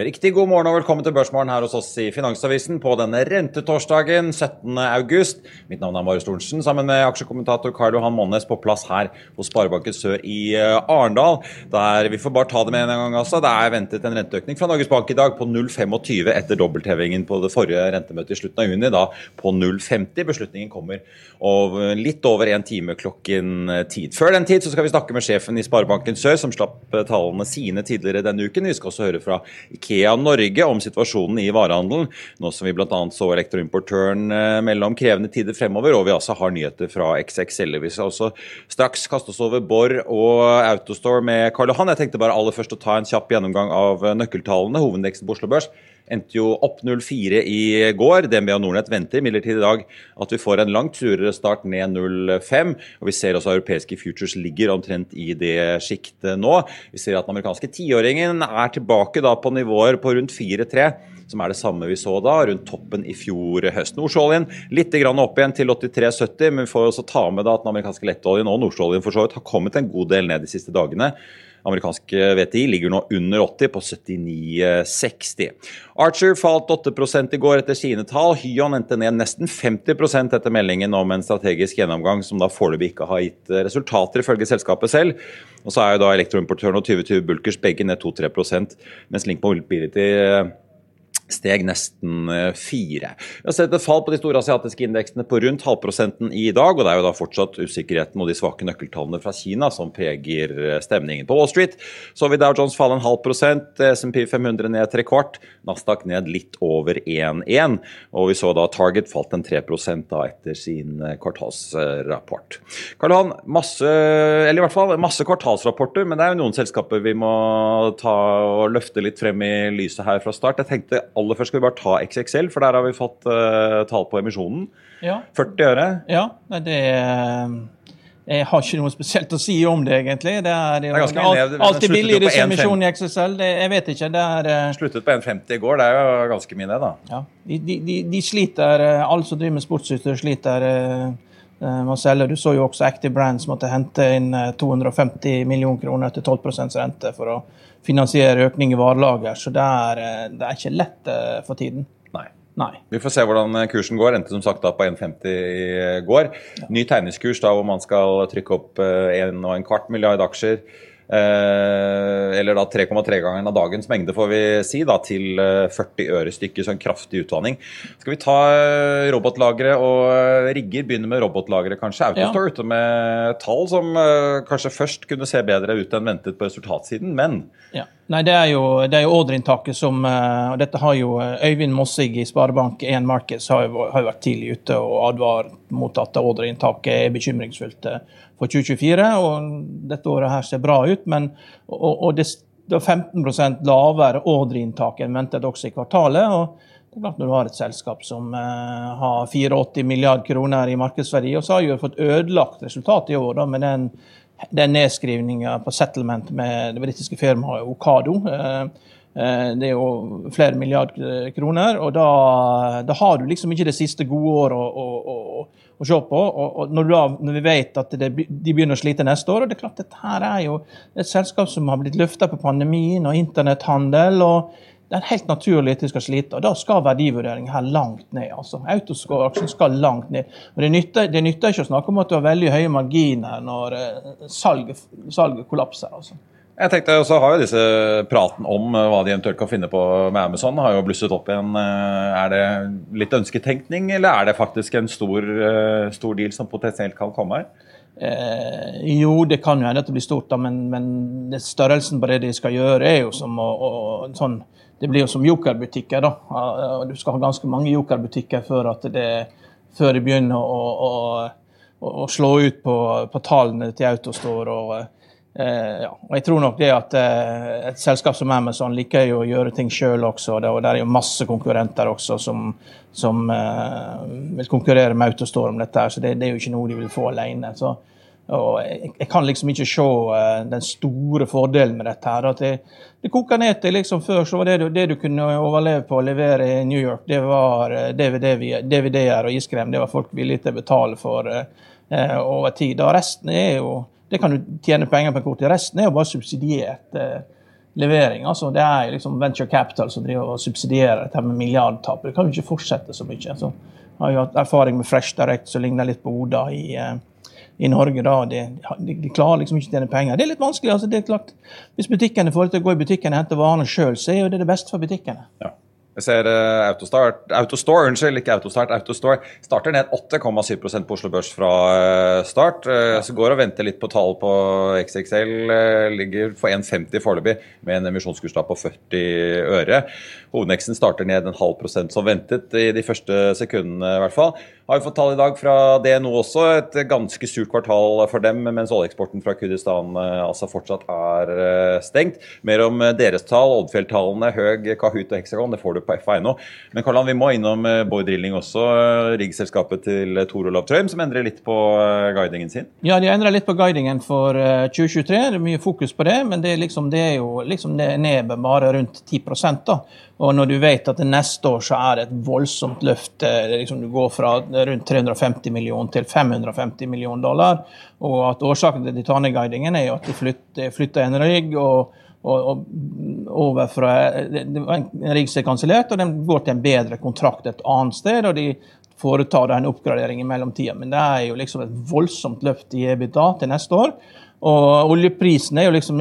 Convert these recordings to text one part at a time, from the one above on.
Riktig god morgen og velkommen til Børsmorgen her hos oss i Finansavisen på denne rentetorsdagen 17. august. Mitt navn er Marius Thorensen sammen med aksjekommentator Karl Johan Monnes på plass her hos Sparebanken Sør i eh, Arendal. Der vi får bare ta det med en gang altså. Det er ventet en renteøkning fra Norges Bank i dag på 0,25 etter dobbelthevingen på det forrige rentemøtet i slutten av juni, da på 0,50. Beslutningen kommer litt over en time klokken tid. Før den tid så skal vi snakke med sjefen i Sparebanken Sør, som slapp tallene sine tidligere denne uken. Vi skal også høre fra Ikea Norge om situasjonen i varehandelen, nå som vi bl.a. så elektroimportøren mellom melde om krevende tider fremover, og vi altså har nyheter fra XXL. Vi skal også straks kaste oss over Borr og Autostore med Karl Johan. Jeg tenkte bare aller først å ta en kjapp gjennomgang av nøkkeltallene. Hovedindeksen på Oslo Børs endte jo opp 0,4 i går. DNB og Nordnett venter imidlertid i dag at vi får en langt surere start ned 0,5. Og vi ser også europeiske futures ligger omtrent i det sjiktet nå. Vi ser at den amerikanske tiåringen er tilbake da på nivåer på rundt 4,3 som er det samme vi så da, rundt toppen i fjor høst. Nordsjøoljen litt opp igjen til 83,70, men vi får også ta med da at den amerikanske lettoljen og nordsjøoljen har kommet en god del ned de siste dagene. Amerikanske VTI ligger nå under 80, på 79,60. Archer falt 8 i går etter sine tall. Hyon endte ned nesten 50% etter meldingen om en strategisk gjennomgang som da foreløpig ikke har gitt resultater, ifølge selskapet selv. Og så er jo da elektroimportøren og 2020 Bulkers begge ned 2-3% mens Link Mobility steg nesten eh, fire. Vi har sett et fall på de store asiatiske indeksene på rundt halvprosenten i dag. og Det er jo da fortsatt usikkerheten og de svake nøkkeltallene fra Kina som preger eh, stemningen. På Wall Street så vi Dow Jones falle en halv prosent, SMP 500 ned tre kvart, Nasdaq ned litt over 1,1. Og vi så da Target falt en 3 da etter sin eh, kvartalsrapport. Karl Johan, masse, eller i hvert fall masse kvartalsrapporter, men det er jo noen selskaper vi må ta og løfte litt frem i lyset her fra start. Jeg tenkte aller først skal vi bare ta XXL, for der har vi fått uh, tall på emisjonen. Ja. 40 øre. Ja, det er jeg har ikke noe spesielt å si om det, egentlig. Det er, det er ganske alt, alltid billig emisjonene i XXL. Det, jeg vet ikke. Det er uh, Sluttet på 1,50 i går. Det er jo ganske mye, det, da. Ja. De, de, de, sliter. Eh, alle som driver med sportsutstyr, sliter uh, å selge. Du så jo også Active Brands måtte hente inn 250 millioner kroner til 12% rente for å finansiere økning i varelager. Så det er, eh, det er ikke lett eh, for tiden. Nei. Nei. Vi får se hvordan eh, kursen går. Endte som sagt da på 1,50 i går. Ja. Ny tegningskurs da hvor man skal trykke opp 1,25 milliard aksjer. Eh, eller da 3,3 ganger av dagens mengde, får vi si, da, til 40 eh, øre stykket. Så en kraftig utvanning. Skal vi ta eh, robotlagre og rigger? Begynne med robotlagre, kanskje. Autostore ja. ute med tall som kanskje først kunne se bedre ut enn ventet på resultatsiden, men ja. Nei, det er jo, det jo ordreinntaket som og Dette har jo Øyvind Mossig i Sparebank1 Markets har jo, har vært tidlig ute og advart mot at ordreinntaket er bekymringsfullt for 2024. og Dette året her ser bra ut, men og, og det, det er 15 lavere ordreinntak enn ventet også i kvartalet. og det er klart Når du har et selskap som uh, har 84 milliard kroner i markedsverdi, og så har jo fått ødelagt resultat i år da, med den, den nedskrivninga på settlement med det britiske firmaet Okado. Uh, det er jo flere milliard kroner, og da, da, har du liksom ikke det siste gode året å, å, å, å se på. Og, og når, da, når, vi vet at det, de begynner å slite neste år og det er klart Dette her er jo et selskap som har blitt løfta på pandemien og internetthandel. og det er helt naturlig at de skal slite, og da skal verdivurderingen her langt ned. altså. Autoscore-aksjen skal langt ned. Og det nytter, det nytter, ikke å snakke om at du har veldig høye marginer når eh, salget, salget kollapser. altså. Jeg tenkte også har jo disse praten om eh, hva de eventuelt kan finne på med Amazon, har jo blusset opp igjen. Eh, er det litt ønsketenkning, eller er det faktisk en stor, eh, stor deal som potensielt kan komme her? Eh, jo, det kan jo hende at det blir stort, da, men, men størrelsen på det de skal gjøre, er jo som å, å sånn, Det blir jo som jokerbutikker. da. Du skal ha ganske mange jokerbutikker før, at det, før de begynner å, å, å slå ut på, på tallene til Autostore. og Eh, ja. Og jeg tror nok det at eh, et selskap som Amazon liker jo å gjøre ting sjøl også. Det, og det er jo masse konkurrenter også som, som eh, vil konkurrere med Autostore om dette. her, Så det, det, er jo ikke noe de vil få alene. Så, og jeg, jeg, kan liksom ikke se uh, den store fordelen med dette. her, at Det, det koker ned til liksom Før så var det, det du kunne overleve på å levere i New York, det var DVD-er DVD og iskrem. Det var folk villige til å betale for uh, over tid. Og resten er jo det kan du tjene penger på kort. Resten er jo bare subsidiert. Eh, levering. altså Det er liksom venture capital som driver og subsidierer dette med milliardtap. Det kan jo ikke fortsette så mye. så jeg har jo hatt erfaring med Fresh Direct som ligner litt på Oda i, eh, i Norge. da, de, de, de, klarer liksom ikke å tjene penger. Det er litt vanskelig. altså det er klart, Hvis butikkene får til å gå i butikken og hente varene sjøl, så er jo det det beste for butikkene. Ja. Jeg ser uh, Autostart, Autostore unnskyld, ikke Autostart, Autostore starter ned 8,7 på Oslo Børs fra uh, start. Uh, så går og venter litt på tall på XXL. ligger for 1,50 foreløpig, med en emisjonskurs på 40 øre. Hovedneksten starter ned en halv prosent som ventet i de første sekundene, i hvert fall. Har vi fått tall i dag fra DNO også. Et ganske surt kvartal for dem, mens oljeeksporten fra Kurdistan eh, altså fortsatt er eh, stengt. Mer om eh, deres tall, Oddfjell-tallene, Høg, Kahoot og Hexagon, det får du på FA.no. Men Karlan, vi må innom Boy Drilling også, riggselskapet til Tor Olav Trøim, som endrer litt på guidingen sin? Ja, de endrer litt på guidingen for 2023. Det er mye fokus på det, men det er, liksom, det er jo liksom ned bare rundt 10 da. Og når du vet at neste år så er det et voldsomt løft, liksom du går fra rundt 350 millioner til 550 millioner dollar, og at årsaken til Titanic-guidingen er jo at de flytter, flytter en rigg og, og, og, over fra En rigg som er kansellert, og den går til en bedre kontrakt et annet sted. og de foretar en oppgradering i mellomtida. Men det er jo liksom et voldsomt løft i EBITDA til neste år. Og oljeprisen er jo liksom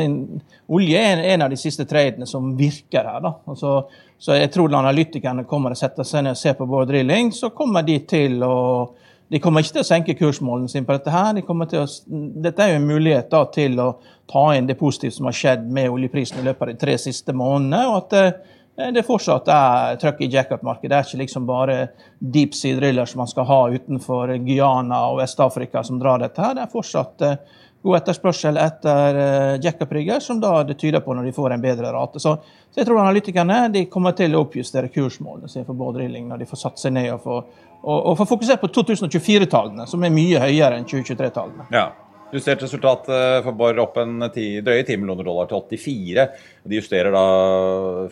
Olje er en av de siste tradene som virker her. da. Altså, så jeg tror når analytikerne kommer og setter seg ned og ser på vår drilling, så kommer de til å de kommer ikke til å senke kursmålene sine på dette. her. De å, dette er jo en mulighet da, til å ta inn det positive som har skjedd med oljeprisen i løpet av de tre siste månedene. og at det, det fortsatt er trøkk i jackup-markedet. Det er ikke liksom bare deep sea-driller som man skal ha utenfor Guyana og Vest-Afrika som drar dette. her. Det er fortsatt god etterspørsel etter uh, jackup-rigger, som da det tyder på når de får en bedre rate. Så, så jeg tror analytikerne de kommer til å oppjustere kursmålene sine for båtdrilling når de får satt seg ned og får, og, og får fokusert på 2024-tallene, som er mye høyere enn 2023-tallene. Ja. Justert resultat eh, for Borr opp en ti, drøye 10 millioner dollar til 84. De justerer da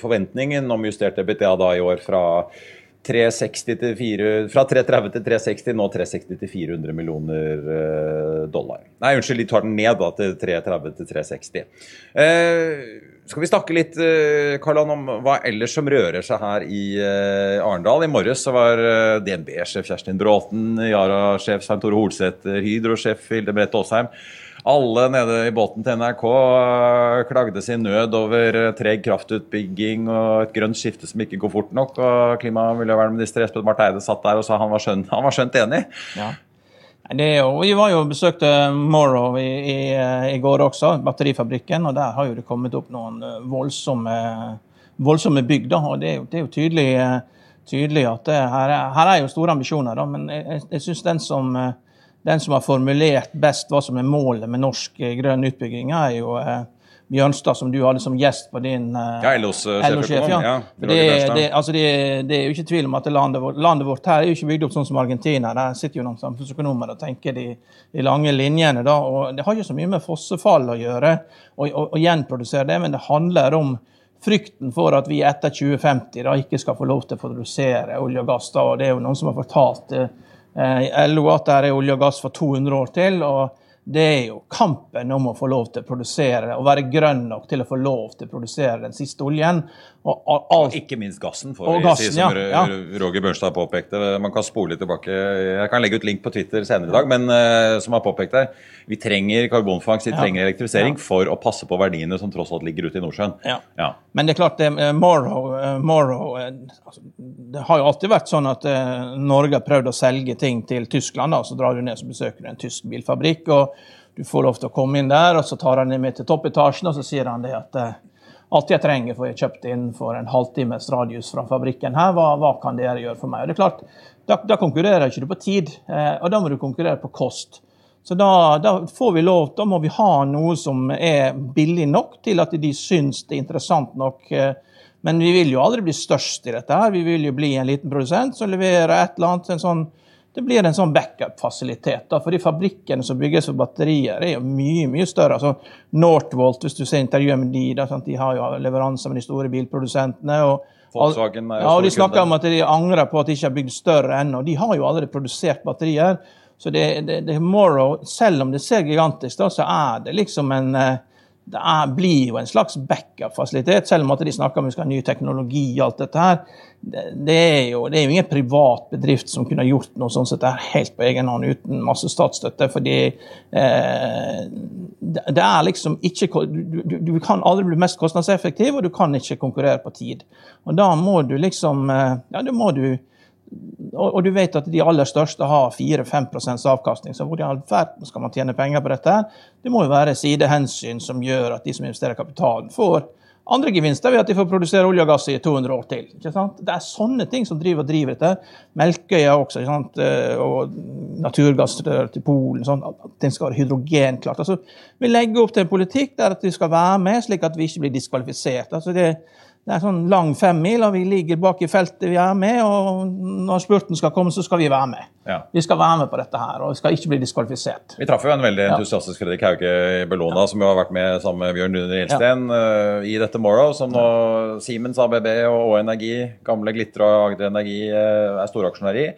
forventningen om justert EBITDA da i år fra 360 til 4, fra 330 til 360, nå 360 til 400 millioner eh, dollar. Nei, unnskyld, de tar den ned da til 330 til 360. Eh, skal vi snakke litt eh, Karlan, om hva ellers som rører seg her i eh, Arendal? I morges så var eh, DNB-sjef Kjerstin Bråten, Yara-sjef Svein Tore Holsæter, Hydro-sjef Hilde Brette Aasheim alle nede i båten til NRK eh, klagde sin nød over eh, treg kraftutbygging og et grønt skifte som ikke går fort nok. og Klima- og miljøvernminister Espen Barth Eide satt der og sa han var skjønt, han var skjønt enig. Ja. Jo, vi var jo besøkte Morrow i, i, eh, i, går også, batterifabrikken. og Der har jo det kommet opp noen voldsomme, voldsomme bygg. Da, og det er jo, det er jo tydelig, tydelig, at her er, her, er, jo store ambisjoner. Da, men jeg, jeg syns den som den som har formulert best hva som er målet med norsk eh, grønn utbygging, er jo eh, Bjørnstad, som du hadde som gjest på din uh, ja, LOs uh, sjef. Ja. ja det, det, altså det, det, er jo ikke tvil om at landet vårt, landet vårt, her er jo ikke bygd opp sånn som Argentina. Der sitter jo noen samfunnsøkonomer og tenker de, de lange linjene. Da, og Det har ikke så mye med fossefall å gjøre å gjenprodusere det, men det handler om frykten for at vi etter 2050 da ikke skal få lov til å produsere olje og gass. Da, og Det er jo noen som har fortalt Eh, LO at det er olje og gass for 200 år til. og det er jo kampen om å få lov til å produsere, og være grønn nok til å få lov til å produsere den siste oljen. Og, alt, ikke minst gassen, for å si som ja, ja. Roger Børnstad påpekte. Man kan spole tilbake. Jeg kan legge ut link på Twitter senere i dag, men uh, som har påpekt det, vi trenger karbonfangst, vi ja. trenger elektrifisering for å passe på verdiene som tross alt ligger ute i Nordsjøen. Men det er klart, det, uh, Morrow, uh, Morrow altså, Det har jo alltid vært sånn at Norge har prøvd å selge ting til Tyskland, da, så drar du ned og besøker en tysk bilfabrikk. og du får lov til å komme inn der, og så tar han deg med til toppetasjen, og så sier han det at eh, alt jeg trenger, får jeg kjøpt inn for en halvtimes radius fra fabrikken her. Hva, hva, kan dere gjøre for meg? Og det er klart, Da, da konkurrerer ikke du på tid, eh, og da må du konkurrere på kost. Så da, da, får vi lov, da må vi ha noe som er billig nok til at de syns det er interessant nok. Eh, men vi vil jo aldri bli størst i dette. her. Vi vil jo bli en liten produsent som leverer et eller annet, en sånn det blir en sånn backup-fasilitet. For de fabrikkene som bygges for batterier, er jo mye mye større. altså Northvolt, hvis du ser intervjuet med de, da, de har jo leveranser med de store bilprodusentene. og Volkswagen er jo ja, og De snakker om at de angrer på at de ikke har bygd større ennå. De har jo allerede produsert batterier. Så det, det, det Morrow, selv om det ser gigantisk da, så er det liksom en, eh, det er, blir jo en slags backup-fasilitet, selv om at de snakker om vi skal ha ny teknologi og alt dette her. Det, det, er jo, det, er jo, ingen privat bedrift som kunne gjort noe sånt sett helt på egen hånd uten masse statsstøtte. fordi eh, det er liksom ikke du, du, du, kan aldri bli mest kostnadseffektiv, og du kan ikke konkurrere på tid. Og da må du liksom eh, Ja, da må du og, du vet at de aller største har 4-5% avkastning, så hvor i all verden skal man tjene penger på dette? Det må jo være sidehensyn som gjør at de som investerer kapitalen, får andre gevinster ved at de får produsere olje og gass i 200 år til. Det er sånne ting som driver og driver dette. Melkøya også, eh, og naturgass til Polen. Sånn, den skal være hydrogenklart. Altså, vi legger opp til en politikk der at vi skal være med, slik at vi ikke blir diskvalifisert. Altså, det, det er sånn lang femmil, og vi ligger bak i feltet vi er med. Og når spurten skal komme, så skal vi være med. Ja. Vi skal være med på dette her, og vi skal ikke bli diskvalifisert. Vi traff jo en veldig entusiastisk Fredrik Hauge i Bellona, ja. som jo har vært med sammen med Bjørn Lune Gjelsten ja. uh, i dette Morrow, som nå Siemens, ABB og Å Energi, gamle Glitre og Agder Energi, uh, er storaksjonær i.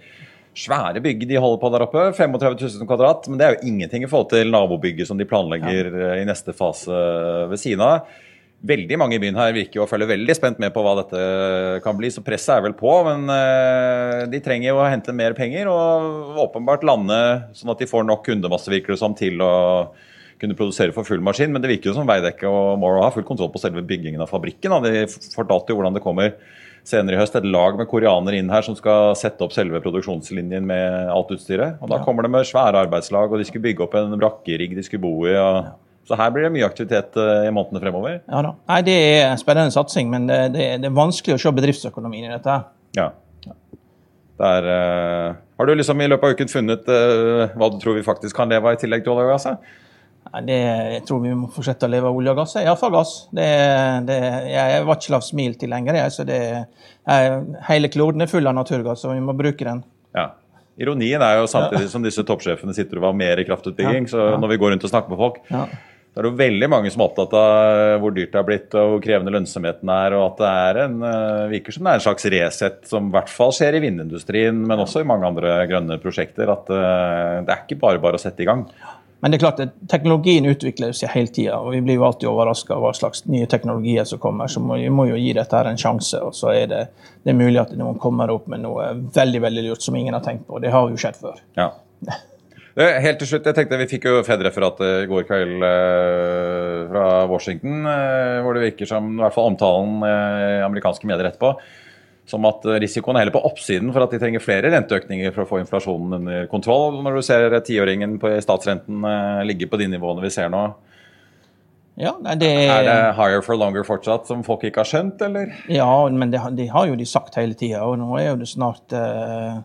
Svære bygg de holder på der oppe. 35 000 kvadrat. Men det er jo ingenting i forhold til nabobygget som de planlegger uh, i neste fase ved siden av. Veldig mange i byen her virker jo å følge veldig spent med på hva dette kan bli, så presset er vel på. Men uh, de trenger jo å hente mer penger og åpenbart lande sånn at de får nok kundemasse virker det som, til å kunne produsere for full maskin. Men det virker jo som Veidekke og Morrow har full kontroll på selve byggingen av fabrikken. De fortalte jo hvordan det kommer senere i høst et lag med koreanere inn her som skal sette opp selve produksjonslinjen med alt utstyret. Og da kommer det med svære arbeidslag, og de skulle bygge opp en brakkerigg de skulle bo i. og så her blir det mye aktivitet eh, i månedene fremover. Ja da. Nei, Det er spennende satsing, men det, det, det, er vanskelig å se bedriftsøkonomien i dette. Ja. Der, uh, har du liksom i løpet av uken funnet uh, hva du tror vi faktisk kan leve av i tillegg til olje og gass? Nei, det, jeg tror vi må fortsette å leve av olje og gass. Iallfall gass. Det, det, jeg er ikke lavt smil til lenger. Jeg, så det, jeg, hele kloden er full av naturgass, og vi må bruke den. Ja. Ironien er jo samtidig som disse toppsjefene sitter og har mer kraftutbygging, ja, ja. så når vi går rundt og snakker med folk, ja det er jo veldig mange som er opptatt av hvor dyrt det har blitt og hvor krevende lønnsomheten er, og at det er en, eh, virker som det er en slags Resett som i hvert fall skjer i vindindustrien, men også i mange andre grønne prosjekter. At eh, det er ikke bare bare å sette i gang. Men det er klart at teknologien utvikler seg hele tida, og vi blir jo alltid overraska over hva slags nye teknologier som kommer. Så vi må jo gi dette her en sjanse, og så er det, det er mulig at noen kommer opp med noe veldig veldig lurt som ingen har tenkt på. Det har jo skjedd før. Ja. Helt til slutt, jeg tenkte Vi fikk jo Fed-referatet i går kveld eh, fra Washington, eh, hvor det virker som i hvert fall omtalen eh, i amerikanske medier etterpå som at risikoen er heller på oppsiden for at de trenger flere renteøkninger for å få inflasjonen under kontroll, når du ser tiåringen på statsrenten eh, ligge på de nivåene vi ser nå. Ja, det... Er det higher for longer fortsatt, som folk ikke har skjønt, eller? Ja, men det, de har jo de sagt hele tida, og nå er jo det snart eh,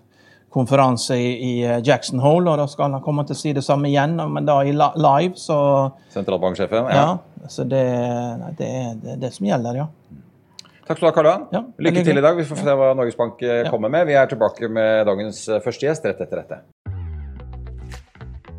konferanse i, eh, Jackson Hole, og da skal han komme til å si det samme igjen, men da i live, så Sentralbanksjefen? Ja. ja så det, det, er det som gjelder, ja. Takk skal du ha, Karl Johan. Ja, Lykke til i dag. Vi får se hva Norges Bank eh, kommer med. Vi er tilbake med dagens eh, første gjest rett etter dette.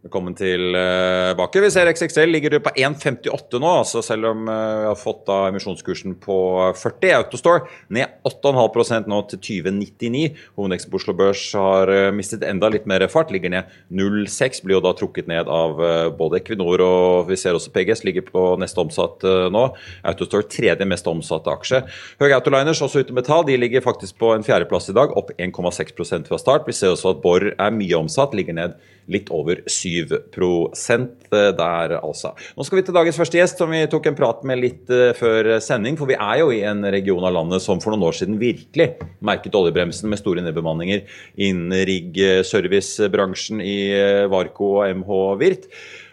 Velkommen tilbake. Vi ser XXL ligger på 1,58 nå, altså selv om eh, vi har fått da emisjonskursen på 40. Autostore ned 8,5 nå til 2099. Hovedeksten på Oslo Børs har eh, mistet enda litt mer fart, ligger ned 0,6. Blir jo da trukket ned av eh, både Equinor og vi ser også PGS ligger på neste omsatt nå. Autostore tredje mest omsatte aksje. Høge Autoliners, også ute metall, de ligger faktisk på en fjerdeplass i dag, opp 1,6% fra start. Vi ser også at Borr er mye omsatt, ligger ned litt over 7% der, altså. Nå skal vi til dagens første gjest, som vi tok en prat med litt uh, før sending. For vi er jo i en region av landet som for noen år siden virkelig merket oljebremsen med store nedbemanninger innen rigg-servicebransjen i uh, Varco og MH Virt.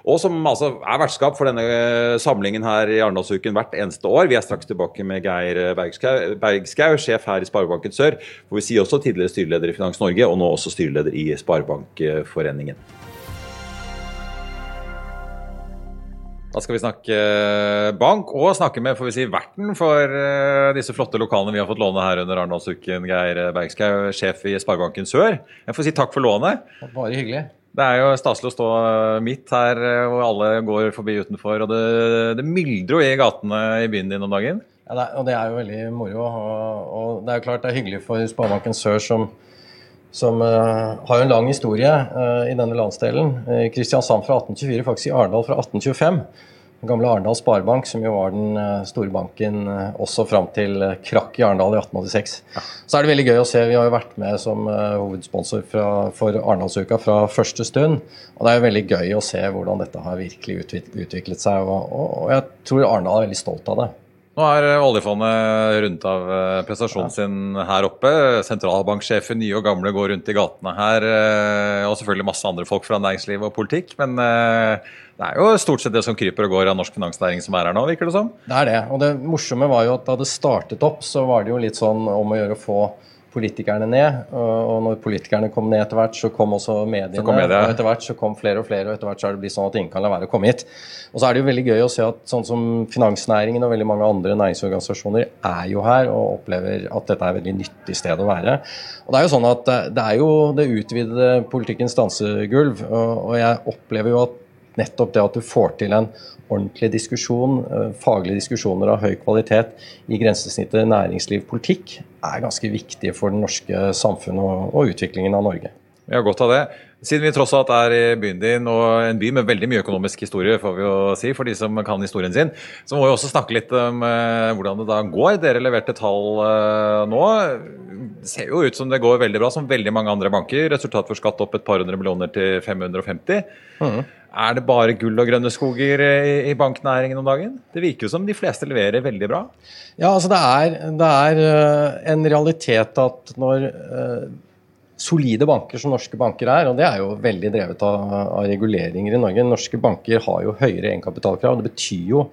Og som altså er vertskap for denne samlingen her i Arendalsuken hvert eneste år. Vi er straks tilbake med Geir Bergskau, sjef her i Sparebanken Sør. Hvor vi sier også tidligere styreleder i Finans Norge, og nå også styreleder i Sparebankforeningen. Da skal vi snakke eh, bank, og snakke med får vi si, verten for disse flotte lokalene vi har fått låne her under Arendalsuken. Geir Bergskau, sjef i Sparebanken Sør. Jeg får si takk for lånet. Bare hyggelig. Det er jo staselig å stå eh, midt her hvor alle går forbi utenfor. Og det, det myldrer jo i gatene i byen din om dagen. Ja, det, og det er jo veldig moro. Og, og, det er jo klart det er hyggelig for Sparebanken Sør som som uh, har en lang historie uh, i denne landsdelen. Uh, Kristiansand fra 1824, faktisk i Arendal fra 1825. Gamle Arendal Sparebank, som jo var den store banken også fram til krakk i Arendal i 1886. Ja. Så er det veldig gøy å se. Vi har jo vært med som hovedsponsor fra, for Arendalsuka fra første stund. Og det er jo veldig gøy å se hvordan dette har virkelig utviklet seg. Og, og, og jeg tror Arendal er veldig stolt av det. Nå er eh, oljefondet rundt av eh, prestasjonen sin her oppe. Sentralbanksjefen, nye og gamle, går rundt i gatene her. Eh, og selvfølgelig masse andre folk fra næringsliv og politikk. Men det er jo stort sett det som kryper og går av norsk finansnæring som er her nå, virker det som? Det er det. Og det morsomme var jo at da det startet opp, så var det jo litt sånn om å gjøre å få politikerne ned. Og når politikerne kom ned etter hvert, så kom også mediene. Kom media. Og etter hvert så kom flere og flere, og etter hvert så er det blitt sånn at ingen kan la være å komme hit. Og så er det jo veldig gøy å se at sånn som finansnæringen og veldig mange andre næringsorganisasjoner er jo her og opplever at dette er et veldig nyttig sted å være. Og det er jo sånn at det er jo det utvidede politikkens dansegulv, og jeg opplever jo at nettopp det at du får til en ordentlig diskusjon, eh, faglige diskusjoner av høy kvalitet i grensesnittet næringsliv-politikk, er ganske viktige for det norske samfunnet og, og utviklingen av Norge. Vi har godt av det. Siden vi tross alt er i byen din, og en by med veldig mye økonomisk historie, får vi jo si, for de som kan historien sin, så må vi også snakke litt om eh, hvordan det da går. Dere leverte tall eh, nå. Det ser jo ut som det går veldig bra, som veldig mange andre banker. Resultat for skatt opp et par hundre millioner til 550. Mm. Er det bare gull og grønne skoger i banknæringen om dagen? Det virker jo som de fleste leverer veldig bra. Ja, altså det er, det er uh, en realitet at når uh, solide banker som norske banker er, og det er jo veldig drevet av, av reguleringer i Norge Norske banker har jo høyere egenkapitalkrav. Det betyr jo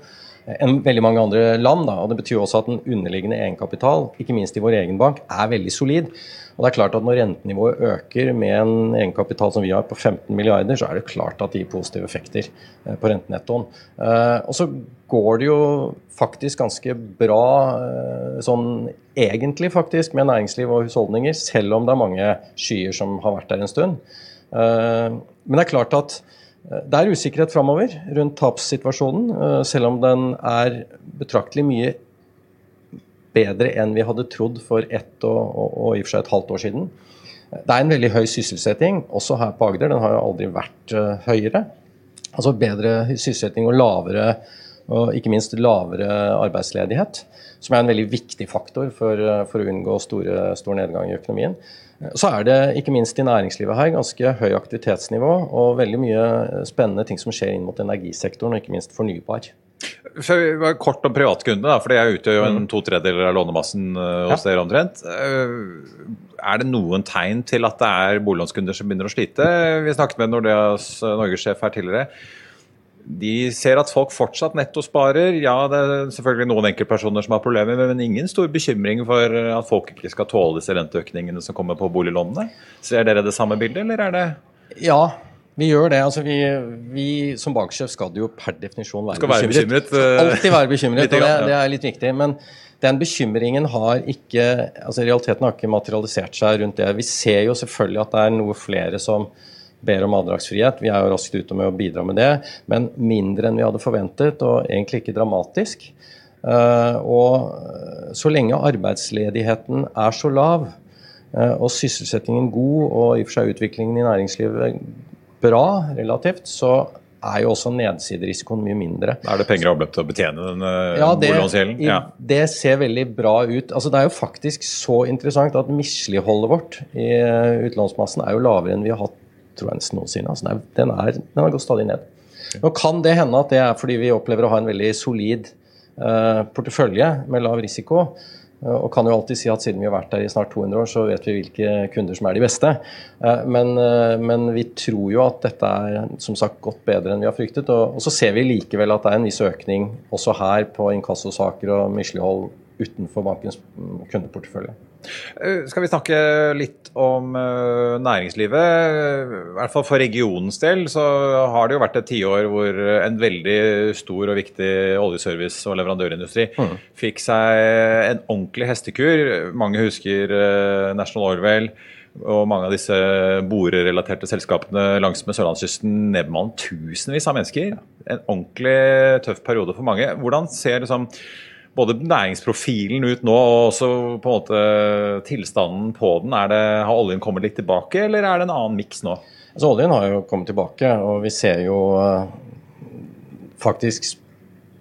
enn veldig mange andre land. Da. og Det betyr også at den underliggende egenkapital, ikke minst i vår egen bank, er veldig solid. Og det er klart at Når rentenivået øker med en egenkapital som vi har på 15 milliarder, så er det klart at det gir positive effekter eh, på rentenettoen. Eh, og så går det jo faktisk ganske bra eh, sånn egentlig faktisk med næringsliv og husholdninger, selv om det er mange skyer som har vært der en stund. Men det er klart at det er usikkerhet framover rundt tapssituasjonen, selv om den er betraktelig mye bedre enn vi hadde trodd for ett og, og, og, i og for seg et halvt år siden. Det er en veldig høy sysselsetting, også her på Agder. Den har jo aldri vært høyere. Altså bedre sysselsetting og lavere og ikke minst lavere arbeidsledighet, som er en veldig viktig faktor for, for å unngå store, stor nedgang i økonomien. Så er det ikke minst i næringslivet her ganske høy aktivitetsnivå og veldig mye spennende ting som skjer inn mot energisektoren, og ikke minst fornybar. før Kort om privatkundene, for det utgjør jo en to tredjedeler av lånemassen hos hos dere omtrent. Uh, er det noen tegn til at det er boliglånskunder som begynner å slite? Vi snakket med Nordeas norgessjef her tidligere. De ser at folk fortsatt nettosparer. Ja, det er selvfølgelig noen enkeltpersoner som har problemer, men ingen stor bekymring for at folk ikke skal tåle disse renteøkningene som kommer på boliglånene. Ser dere det samme bildet, eller er det Ja, vi gjør det. Altså, vi, vi som banksjef skal jo per definisjon være, skal være bekymret. bekymret. Alltid være bekymret, og det, det, er litt viktig. Men den bekymringen har ikke altså Realiteten har ikke materialisert seg rundt det. Vi ser jo selvfølgelig at det er noe flere som ber om avdragsfrihet. Vi er jo raskt ute med å bidra med det, men mindre enn vi hadde forventet, og egentlig ikke dramatisk. Eh, og så lenge arbeidsledigheten er så lav, eh, og sysselsettingen god, og i og for seg utviklingen i næringslivet bra relativt, så er jo også nedsiderisikoen mye mindre. Er det penger i avløp til å betjene den eh, ja, boliglånsgjelden? Ja, det ser veldig bra ut. Altså, det er jo faktisk så interessant at misligholdet vårt i utlånsmassen er jo lavere enn vi har hatt tror jeg nesten noensinne. Altså, den, er, den har gått stadig ned. Nå kan det hende at det er fordi vi opplever å ha en veldig solid uh, portefølje med lav risiko. Uh, og kan jo alltid si at siden vi har vært der i snart 200 år, så vet vi hvilke kunder som er de beste. Uh, men, men, vi tror jo at dette er som sagt godt bedre enn vi har fryktet. Og, og så ser vi likevel at det er en viss økning også her på inkassosaker og mislighold utenfor bankens kundeportefølje. Eh, skal vi snakke litt om uh, næringslivet? I hvert fall for regionens del så har det jo vært et tiår hvor en veldig stor og viktig oljeservice- og leverandørindustri mm. fikk seg en ordentlig hestekur. Mange husker National Orwell og mange av disse borerelaterte selskapene langs med sørlandskysten nedbemannet tusenvis av mennesker. En ordentlig tøff periode for mange. Hvordan ser liksom både næringsprofilen ut nå og også på en måte tilstanden på den? Det, har oljen kommet litt tilbake, eller er det en annen miks nå? Altså, oljen har jo kommet tilbake, og vi ser jo uh, faktisk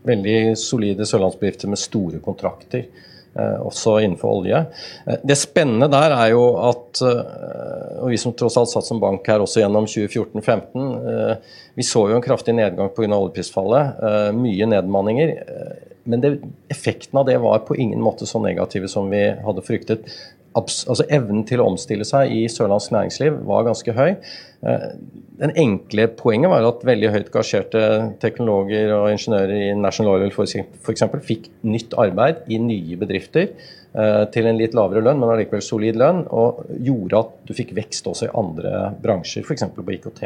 veldig solide sørlandsbedrifter med store kontrakter. Uh, også innenfor olje. Uh, det spennende der er jo at og vi som tross alt satt som bank her også gjennom 2014-2015, vi så jo en kraftig nedgang pga. oljeprisfallet. Mye nedmanninger men det, effekten av det var på ingen måte så negative som vi hadde fryktet. Abs altså Evnen til å omstille seg i sørlandsk næringsliv var ganske høy. Eh, den enkle poenget var at veldig høyt gasjerte teknologer og ingeniører i National Oil f.eks. fikk nytt arbeid i nye bedrifter til en litt lavere lønn, men allikevel solid lønn, og gjorde at du fikk vekst også i andre bransjer, f.eks. på IKT.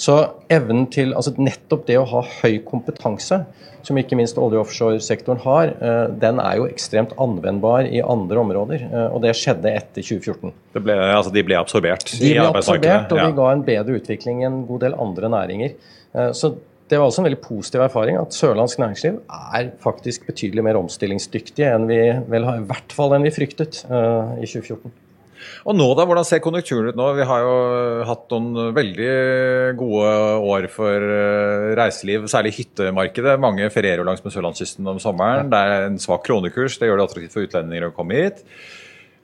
Så evnen til, altså nettopp det å ha høy kompetanse, som ikke minst olje- og offshoresektoren har, eh, den er jo ekstremt anvendbar i andre områder. Eh, og det skjedde etter 2014. Ble, altså de ble absorbert de ble absorbert, og de ga en bedre utvikling i en god del andre næringer. Så det var også en veldig positiv erfaring at sørlandsk næringsliv er faktisk betydelig mer omstillingsdyktige enn vi vel har, i hvert fall enn vi fryktet uh, i 2014. Og nå da, Hvordan ser konjunkturen ut nå? Vi har jo hatt noen veldig gode år for eh, reiseliv, særlig hyttemarkedet. Mange ferierer langs med sørlandskysten om sommeren. Det er en svak kronekurs, det gjør det attraktivt for utlendinger å komme hit.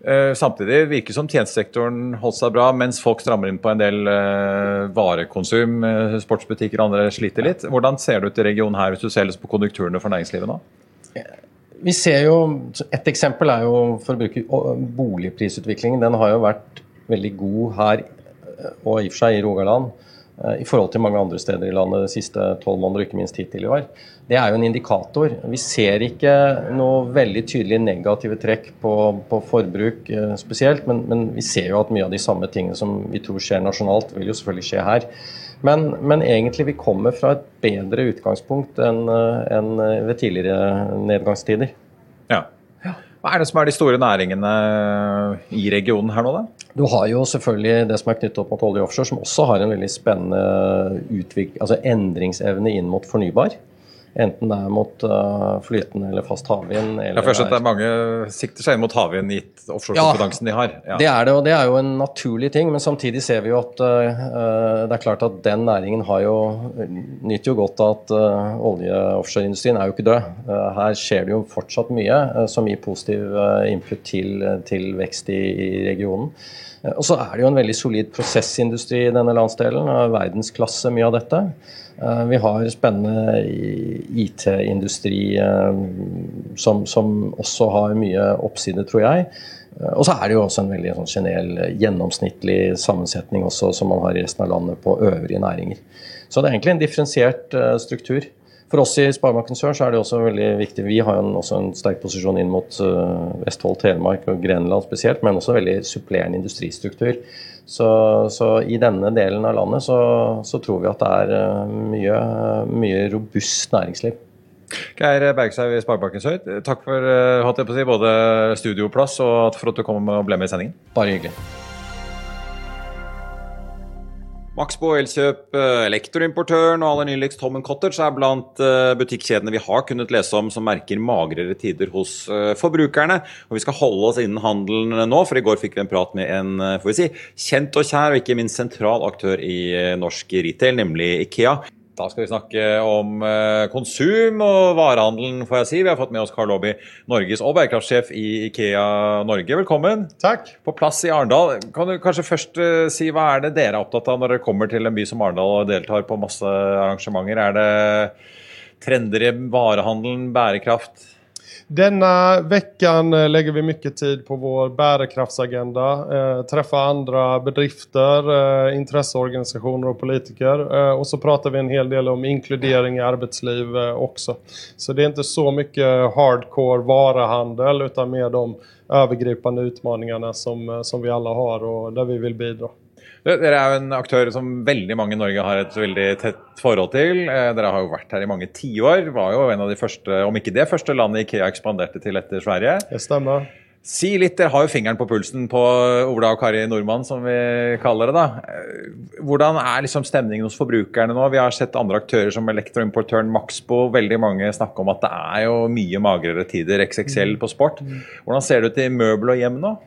Eh, samtidig virker som tjenestesektoren holdt seg bra, mens folk strammer inn på en del eh, varekonsum. Eh, sportsbutikker og andre sliter litt. Hvordan ser det ut i regionen her, hvis du ser på konjunkturene for næringslivet nå? Vi ser jo, Et eksempel er jo for å bruke boligprisutviklingen. Den har jo vært veldig god her, og i og for seg i Rogaland. I forhold til mange andre steder i landet de siste tolv måneder, ikke minst hittil i år. Det er jo en indikator. Vi ser ikke noe veldig tydelige negative trekk på, på forbruk eh, spesielt, men, men, vi ser jo at mye av de samme tingene som vi tror skjer nasjonalt, vil jo selvfølgelig skje her. Men, men egentlig vi kommer fra et bedre utgangspunkt enn eh, en ved tidligere nedgangstider. Ja. Hva er det som er de store næringene i regionen her nå, da? Du har jo selvfølgelig det som er knyttet opp mot olje offshore, som også har en veldig spennende altså endringsevne inn mot fornybar. Enten det er mot uh, flytende eller fast havvind. Ja, først at det er mange sikter seg inn mot havvind gitt offshorekompetansen ja, de har. Ja. Det er det, og det er jo en naturlig ting. Men samtidig ser vi jo at uh, det er klart at den næringen har jo, nyter jo godt av at uh, olje- og offshoreindustrien er jo ikke død. Uh, her skjer det jo fortsatt mye som gir positiv input til, til vekst i, i regionen. Og så er det jo en veldig solid prosessindustri i denne landsdelen. av Verdensklasse, mye av dette. Vi har spennende IT-industri som, som, også har mye oppside, tror jeg. Og så er det jo også en veldig sånn generell gjennomsnittlig sammensetning også, som man har i resten av landet på øvrige næringer. Så det er egentlig en differensiert struktur. For oss i Sparebanken Sør så er det også veldig viktig. Vi har en, også en sterk posisjon inn mot uh, Vestfold, Telemark og Grenland spesielt, men også veldig supplerende industristruktur. Så, så i denne delen av landet så, så tror vi at det er uh, mye, mye, robust næringsliv. Geir Bergshaug i Sparebanken Sør, takk for uh, si, både studioplass og for at du kom og ble med i sendingen. Bare hyggelig. Maxbo Elkjøp, Lektorimportøren elektroimportøren og aller nyligst Tom Cottage er blant eh, butikkjedene vi har kunnet lese om som merker magrere tider hos eh, forbrukerne. Og Vi skal holde oss innen handelen nå, for i går fikk vi en prat med en får vi si, kjent og kjær og ikke minst sentral aktør i norsk retail, nemlig Ikea. Da skal vi snakke om eh, konsum og varehandelen, får jeg si. Vi har fått med oss Karl Lobby, Norges og bærekraftsjef i Ikea Norge. Velkommen. Takk. På plass i Arendal. Kan du kanskje først eh, si hva er det dere er opptatt av når dere kommer til en by som Arendal og deltar på masse arrangementer? Er det trender i varehandelen, bærekraft? Denna veckan eh, lägger vi mycket tid på vår bärkraftsagenda. Eh, träffa andra bedrifter, eh, intresseorganisationer och politiker. Eh, och så pratar vi en hel del om inkludering i arbetsliv eh, också. Så det är inte så mycket hardcore varuhandel utan mer de övergripande utmaningarna som, eh, som vi alla har och där vi vill bidra. Dere er jo en aktør som veldig mange i Norge har et veldig tett forhold til. Eh, dere har jo vært her i mange tiår. Var jo en av de første, om ikke det første landet Ikea ekspanderte til etter Sverige. Det stemmer. Si litt, Dere har jo fingeren på pulsen på Ola og Kari Nordmann, som vi kaller det. da. Eh, hvordan er liksom stemningen hos forbrukerne nå? Vi har sett andre aktører som elektroimportøren Maxbo. Veldig mange snakker om at det er jo mye magrere tider. XXL på sport. Hvordan ser det ut i møbel og hjem nå?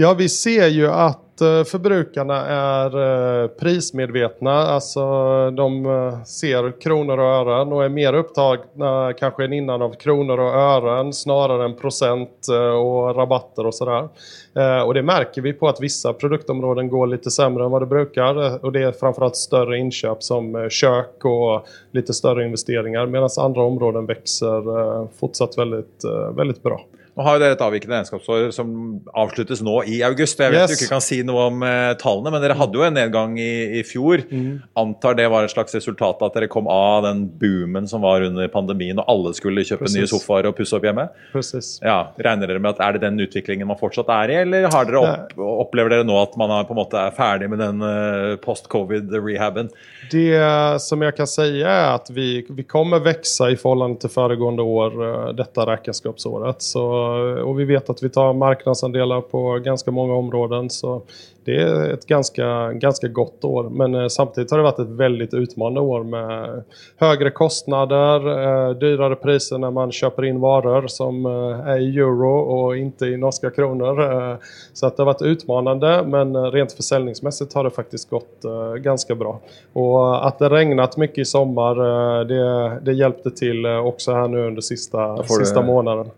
Ja, vi ser jo at Eh, er prismedvetne. eh. Alltså de eh, ser kroner og ören og er mer upptagna kanske än innan av kroner og ören snarere enn procent og rabatter og sådär. Och det merker vi på at vissa produktområden går litt sämre enn vad det brukar. Och det är framförallt større inköp som kök og litt større investeringer, medan andre områden växer fortsatt veldig, veldig bra. Nå har jo dere et avvikende regnskapsår som avsluttes nå i august. Jeg vet yes. du ikke kan si noe om uh, tallene, men dere hadde jo en nedgang i, i fjor. Mm. Antar det var et slags resultat av at dere kom av den boomen som var under pandemien, og alle skulle kjøpe Precis. nye sofaer og pusse opp hjemme? Precis. Ja, Regner dere med at er det den utviklingen man fortsatt er i, eller har dere opp, opplever dere nå at man er, på en måte er ferdig med den uh, post-covid-rehaben? Det som jeg kan si, er at vi, vi kommer vokse i forhold til foregående år, uh, dette regnskapsåret. Så och vi vet att vi tar marknadsandelar på ganska många områden. Så det är ett ganska, ganska gott år. Men samtidig samtidigt har det varit ett väldigt utmanande år med högre kostnader, eh, dyrare priser när man köper in varor som er är i euro och inte i norska kronor. Så att det har varit utmanande men rent försäljningsmässigt har det faktiskt gått ganska bra. Och att det regnat mycket i sommar det, det hjälpte till också här nu under sista, sista månaden.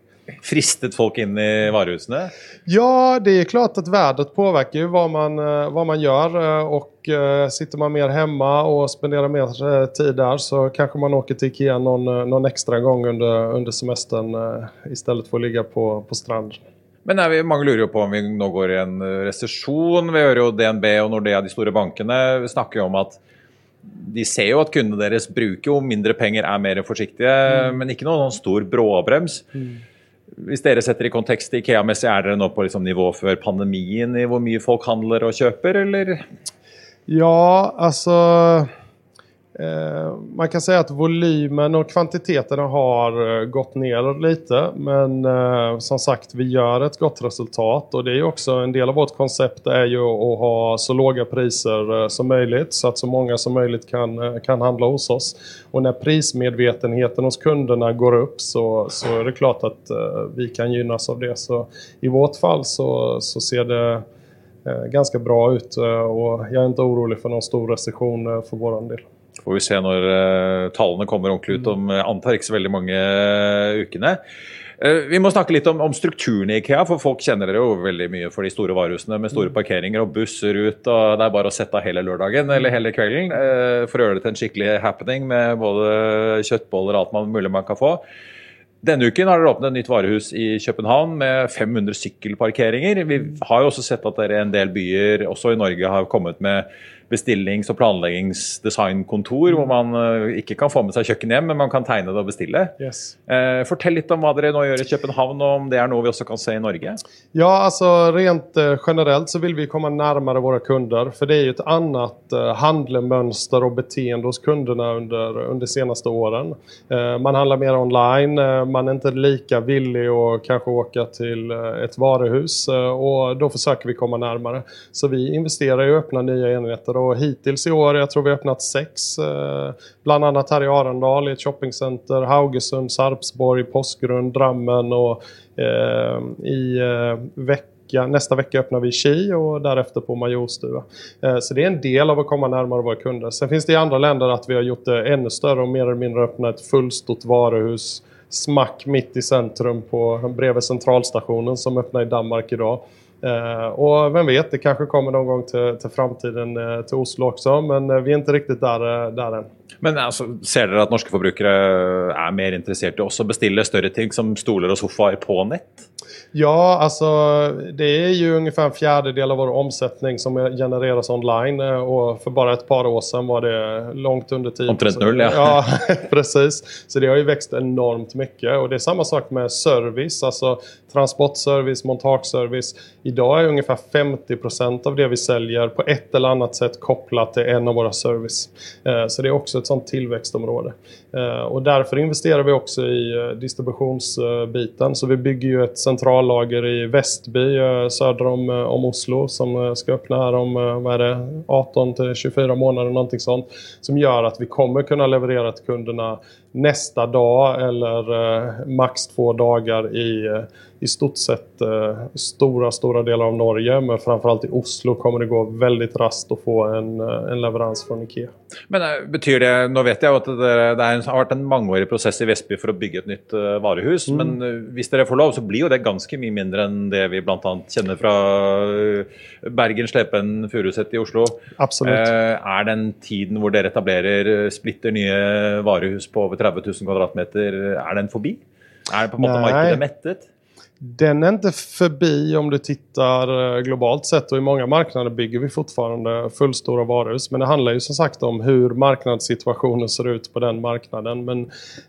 Fristet folk inn i varehusene? Ja, det er klart at hva man, eh, hva man gjør. Eh, og uh, sitter man mer hjemme og spenderer mer tid der, så kanskje man åker til Ikea noen, noen ekstra gang under, under semesteren uh, i stedet for å ligge på, på stranden. Men vi, mange lurer jo på om vi nå går i en resesjon. Vi hører jo DNB og Nordea, de store bankene, snakker jo om at de ser jo at kundene deres bruker jo mindre penger, er mer forsiktige, mm. men ikke noen sånn stor bråbrems. Mm. Hvis dere setter i kontekst Ikea-messig, er dere nå på liksom nivå før pandemien i hvor mye folk handler og kjøper, eller? Ja, altså man kan säga att volymen och kvantiteterna har eh, gått ner lite men eh, som sagt vi gör ett gott resultat och det är också en del av vårt koncept är ju att ha så låga priser som möjligt så att så många som möjligt kan, kan handla hos oss. Och när prismedvetenheten hos kunderna går upp så, så är det klart att vi kan gynnas av det. Så i vårt fall så, så ser det ganska bra ut och jag är inte orolig för någon stor recession för vår del. Får vi se når uh, tallene kommer ordentlig ut om uh, antar ikke så veldig mange uh, ukene. Eh, vi må snakke litt om, om, strukturen i Ikea, for folk kjenner dere jo veldig mye for de store varehusene med store mm. parkeringer og busser ut, og det er bare å sette av hele lørdagen eller hele kvelden eh, for å gjøre det til en skikkelig happening med både kjøttboller og alt man mulig man kan få. Denne uken har dere åpnet et nytt varehus i København med 500 sykkelparkeringer. Vi har jo også sett at dere i en del byer, også i Norge, har kommet med bestillings- og planleggingsdesignkontor, hvor man uh, ikke kan få med seg kjøkken hjem, men man kan tegne det og bestille. Yes. Uh, fortell litt om hva dere nå gjør i København, og om det er noe vi også kan se i Norge? Ja, altså Rent uh, generelt så vil vi komme nærmere våre kunder. For det er jo et annet handlemønster og beteende hos kundene under, under seneste årene. man handler mer online, man er ikke like villig å kanskje åke til et varehus, og da forsøker vi komme nærmere. Så vi investerer i å åpne nye enheter och hittills i år, jag tror vi har öppnat sex, eh, bland annat här i Arendal i ett shoppingcenter, Haugesund, Sarpsborg, Påsgrund, Drammen och eh, i eh, vecka Nästa vecka öppnar vi Ki och därefter på Majorstua. Så det är en del av att komma närmare våra kunder. Sen finns det i andra länder att vi har gjort det ännu större och mer eller mindre öppnat ett fullstort varuhus smack mitt i centrum på bredvid centralstationen som öppnar i Danmark idag. Uh, och vem vet, det kanske kommer någon gång till, till framtiden uh, till Oslo också, men uh, vi är inte riktigt där, där än. Men altså, ser dere at norske forbrukere er mer interessert i også å bestille større ting som stoler og sofaer på nett? Ja, altså det er jo omtrent en fjerdedel av vår omsetning som genereres online Og for bare et par år siden var det langt under 10 Omtrent null, ja. ja. precis. Så det har jo vokst enormt mye. Og det er samme sak med service, altså transportservice, montasjeservice. I dag er omtrent 50% av det vi selger, på et eller annet sett kopplat til en av våre service. Eh, så det är också ett sånt tillväxtområde. Eh, och därför investerar vi också i eh, distributionsbiten. Så vi bygger ju ett centrallager i Västby söder om, om Oslo som ska öppna här om vad är det, 18 till 24 månader någonting sånt. Som gör att vi kommer kunna leverera till kunderna nästa dag eller max två dagar i i stort sett eh, stora, stora delar av Norge. Men framförallt i Oslo kommer det gå veldig raskt å få en, eh, en leverans fra Ikea. Men eh, betyr det, Nå vet jeg att at det, det en, har vært en mangeårig prosess i Vestby for å bygge et nytt uh, varehus. Mm. Men hvis dere får lov, så blir jo det ganske mye mindre enn det vi bl.a. kjenner fra uh, Bergen, Slepen, Furuset i Oslo. Absolutt. er den tiden hvor dere etablerer splitter nye varehus på over 30 000 kvadratmeter, er den forbi? Er det på en måte markedet mettet? Den är inte förbi om du tittar eh, globalt sett och i många marknader bygger vi fortfarande fullstora varuhus. Men det handlar ju som sagt om hur marknadssituationen ser ut på den marknaden. Men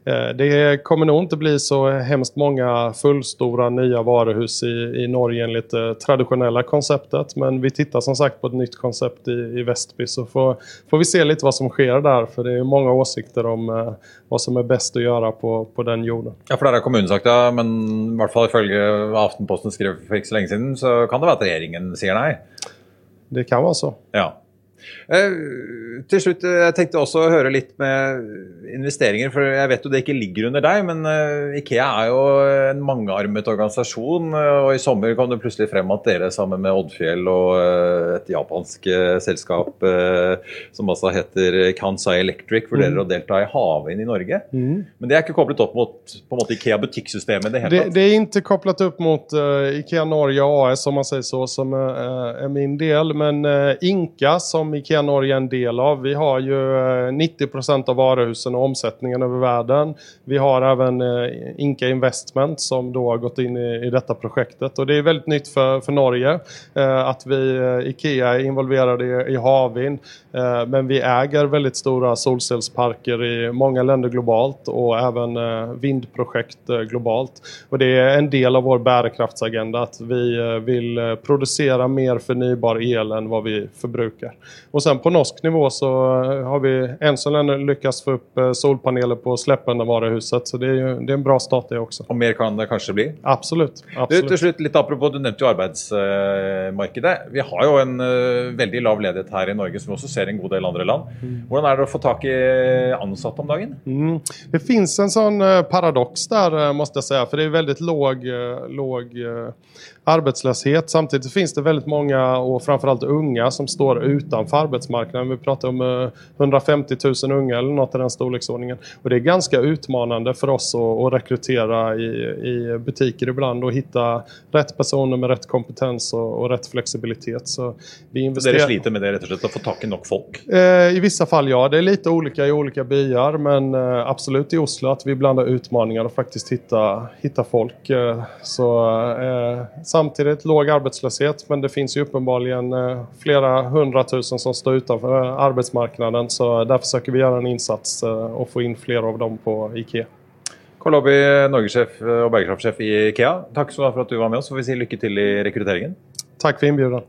eh, det kommer nog inte bli så hemskt många fullstora nya varuhus i, i Norge enligt det traditionella konceptet. Men vi tittar som sagt på ett nytt koncept i, i Västby så får, får vi se lite vad som sker där. För det är många åsikter om eh, vad som är bäst att göra på, på den jorden. Ja, for det har kommunen sagt ja, men i hvert fall ifølge Aftenposten skrev for ikke så lenge siden, så kan det være at regjeringen sier nei? Det kan være så. Ja. Eh, til slutt, eh, jeg tenkte også å høre litt med investeringer. For jeg vet jo det ikke ligger under deg, men eh, Ikea er jo en mangearmet organisasjon. Og i sommer kom det plutselig frem at dere sammen med Oddfjell og et japansk selskap som altså heter Kansai Electric, vurderer mm. å delta i havvind i Norge. Mm. Men det er ikke koblet opp mot måte Ikea butikksystemet? Det, det, det, er ikke koblet opp mot Ikea Norge AS, som man sier så, som er min del. Men Inka, som Ikea Norge er en del av. Vi har jo 90 eh, av varuhusen og omsetningen over verden. Vi har även eh, Inka Investment som da har gått inn i, i dette projektet Og det er veldig nytt for, for Norge eh, att vi, Ikea er involvert i, i Havin. Men vi äger veldig store solcellsparker i mange länder globalt og også vindprojekt globalt. Og det er en del av vår bærekraftsagenda at vi vil produsere mer fornybar el enn hva vi förbrukar. Och sen på norsk nivå så har vi än så länge lyckats få upp eh, solpaneler på Släppenvaruhuset. Så det är, ju, det är en bra start det också. Och mer kan det kanske bli? Absolutt. absolut. Du, till slut, lite apropå, du nämnde ju arbetsmarknaden. Vi har jo en uh, veldig lav ledighet her i Norge, som vi også ser i en god del andre land. Mm. Hvordan er det å få tak i ansatte om dagen? Mm. Det finns en uh, paradox uh, måste jag säga. För det är väldigt låg, låg arbetslöshet. Samtidigt finns det väldigt många och framförallt unga som står utanför arbetsmarknaden. Vi pratar om eh, 150 000 unga eller något i den storleksordningen. Och det är ganska utmanande för oss att, rekrytera i, i butiker ibland och hitta rätt personer med rätt kompetens och, och rätt flexibilitet. Så vi investerar... dere sliter med det rett og slett, å få tak i nok folk? Eh, I vissa fall ja, det är lite olika i olika byar men eh, absolut i Oslo att vi blandar utmaningar och faktiskt hitta, hitta folk. Eh, så, eh, samtidigt låg arbetslöshet men det finns ju eh, flera hundratusen som står utanför eh, arbetsmarknaden så där försöker vi göra en insats og och få in flere av dem på IKEA. Karl Lobby, norgessjef og bærekraftsjef i Ikea. Takk for at du var med oss. Får vi si lykke til i rekrutteringen. Tack for inbjudan.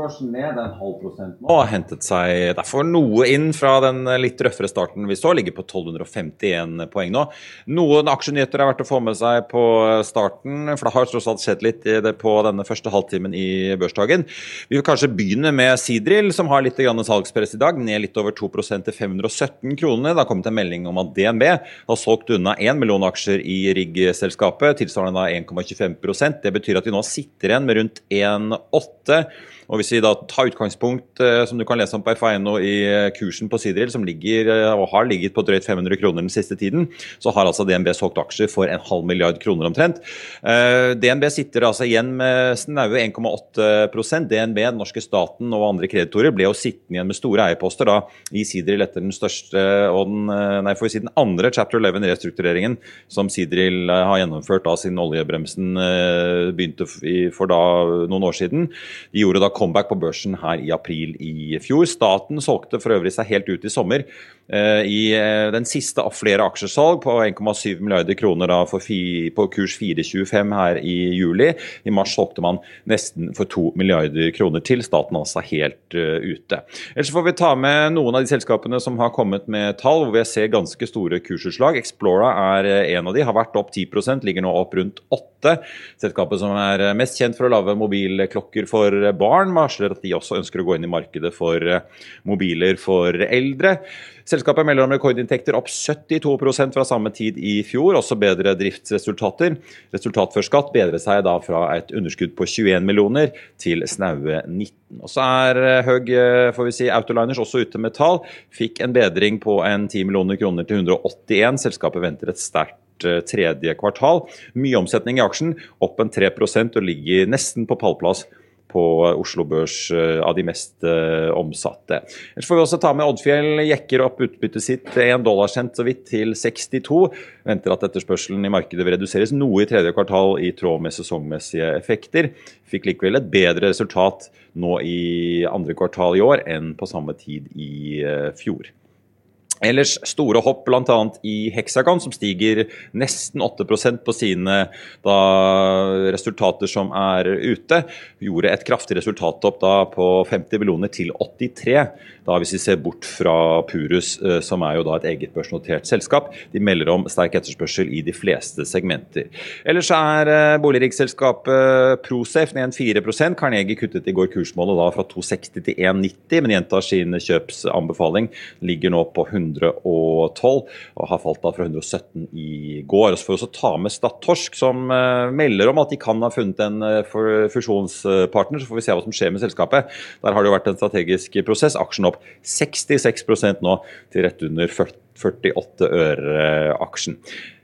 Børsen ned en halv prosent nå. Har hentet seg derfor noe inn fra den litt røffere starten vi så. Ligger på 1251 poeng nå. Noen aksjenyheter er verdt å få med seg på starten, for det har tross alt skjedd litt i det på denne første halvtimen i børsdagen. Vi vil kanskje begynne med Sidril, som har litt grann salgspress i dag. Ned litt over 2% til 517 kroner. Det har kommet en melding om at DNB har solgt unna 1 million aksjer i RIG-selskapet, tilsvarende 1,25% Det betyr at vi nå sitter igjen med rundt 1,8 og Hvis vi da tar utgangspunkt, eh, som du kan lese om på FA.no i eh, kursen på Sidril, som ligger eh, og har ligget på drøyt 500 kroner den siste tiden, så har altså DNB solgt aksjer for en halv milliard kroner omtrent. DNB sitter altså igjen med snaue 1,8% DNB, den norske staten og andre kreditorer ble jo sittende igjen med store eierposter da i Sidril etter den største og den, nei, får vi si den andre chapter 11-restruktureringen som Sidril eh, har gjennomført da siden oljebremsen begynte for da noen år siden. De gjorde da comeback på børsen her i april i fjor. Staten solgte for øvrig seg helt ut i sommer eh, i eh, den siste av flere aksjesalg på 1,7 milliarder kroner da fi, på kurs 4,25 her i juli. I mars solgte man nesten for 2 milliarder kroner til. Staten altså helt eh, ute. Ellers får vi ta med noen av de selskapene som har kommet med tall hvor vi ser ganske store kursutslag. Explora er en av de, har vært opp 10% ligger nå opp rundt 8 Selskapet som er mest kjent for å lage mobilklokker for barn, varsler at de også ønsker å gå inn i markedet for eh, mobiler for eldre. Selskapet melder om rekordinntekter opp 72% fra samme tid i fjor, også bedre driftsresultater. Resultat før skatt bedret seg da fra et underskudd på 21 millioner til snaue 19. Og så er eh, Høg eh, får vi si, Autoliners også ute med tall. Fikk en bedring på en 10 millioner kroner til 181. Selskapet venter et sterkt tredje kvartal. Mye omsetning i aksjen, opp en 3% og ligger nesten på pallplass på Oslo Børs eh, av de mest eh, omsatte. Ellers får vi også ta med Oddfjell jekker opp utbyttet sitt 1 dollar dollarcent så vidt til 62. Venter at etterspørselen i markedet vil reduseres noe i tredje kvartal i tråd med sesongmessige effekter. Fikk likevel et bedre resultat nå i andre kvartal i år enn på samme tid i eh, fjor. Ellers store hopp bl.a. i Hexagon, som stiger nesten 8% på sine da, resultater som er ute. Gjorde et kraftig resultattopp da på 50 millioner til 83. Da hvis vi ser bort fra Purus, eh, som er jo da et eget børsnotert selskap. De melder om sterk etterspørsel i de fleste segmenter. Ellers er boligriksselskapet Prosafe ned en 4% Carnegie kuttet i går kursmålet da fra 260 til 190, men gjentar sin kjøpsanbefaling. Ligger nå på 112 og har falt da fra 117 i går. Så får vi også ta med Statorsk, som eh, melder om at de kan ha funnet en eh, fusjonspartner. Så får vi se hva som skjer med selskapet. Der har det jo vært en strategisk prosess. Aksjen opp 66% nå til rett under 48 øre aksjen.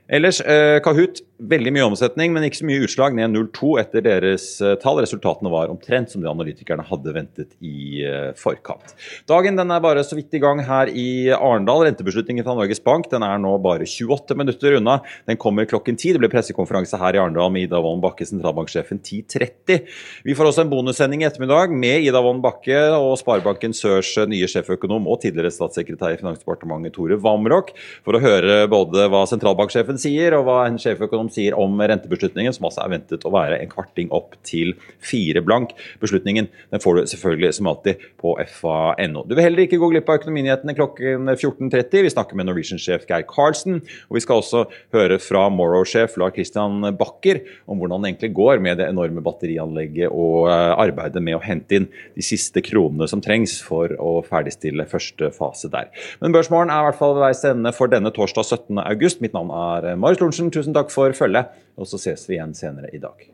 Ellers, eh, Kahoot, veldig mye omsetning, men ikke så mye utslag. Ned 0,2 etter deres eh, tall. Resultatene var omtrent som de analytikerne hadde ventet i eh, forkant. Dagen den er bare så vidt i gang her i Arendal. Rentebeslutningen fra Norges Bank den er nå bare 28 minutter unna. Den kommer klokken 10. Det blir pressekonferanse her i Arendal med Ida Wolden Bakke, sentralbanksjefen 10.30. Vi får også en bonussending i ettermiddag med Ida Wolden Bakke og Sparebanken Sørs nye sjeføkonom og tidligere statssekretær i Finansdepartementet Tore Vamrok, for å høre både hva sentralbanksjefen sier og hva en sjeføkonom sier om rentebeslutningen, som altså er ventet å være en kvarting opp til fire blank. Beslutningen den får du selvfølgelig som alltid på fa.no. Du vil heller ikke gå glipp av Økonominyhetene klokken 14.30. Vi snakker med Norwegian-sjef Geir Karlsen, og vi skal også høre fra Morrow-sjef Lars Christian Bakker om hvordan det egentlig går med det enorme batterianlegget og eh, arbeidet med å hente inn de siste kronene som trengs for å ferdigstille første fase der. Men Børsmorgen er i hvert fall ved veis ende for denne torsdag 17. august. Mitt navn er være Marius Lorentzen, tusen takk for følget, og så ses vi igjen senere i dag.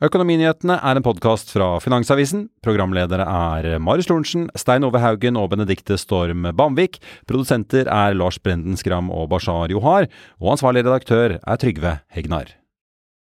Økonominyhetene er en podkast fra Finansavisen. Programledere er Marius Lorentzen, Stein Ove Haugen og Benedikte Storm Bamvik. Produsenter er Lars Brenden Skram og Bashar Johar. Og ansvarlig redaktør er Trygve Hegnar.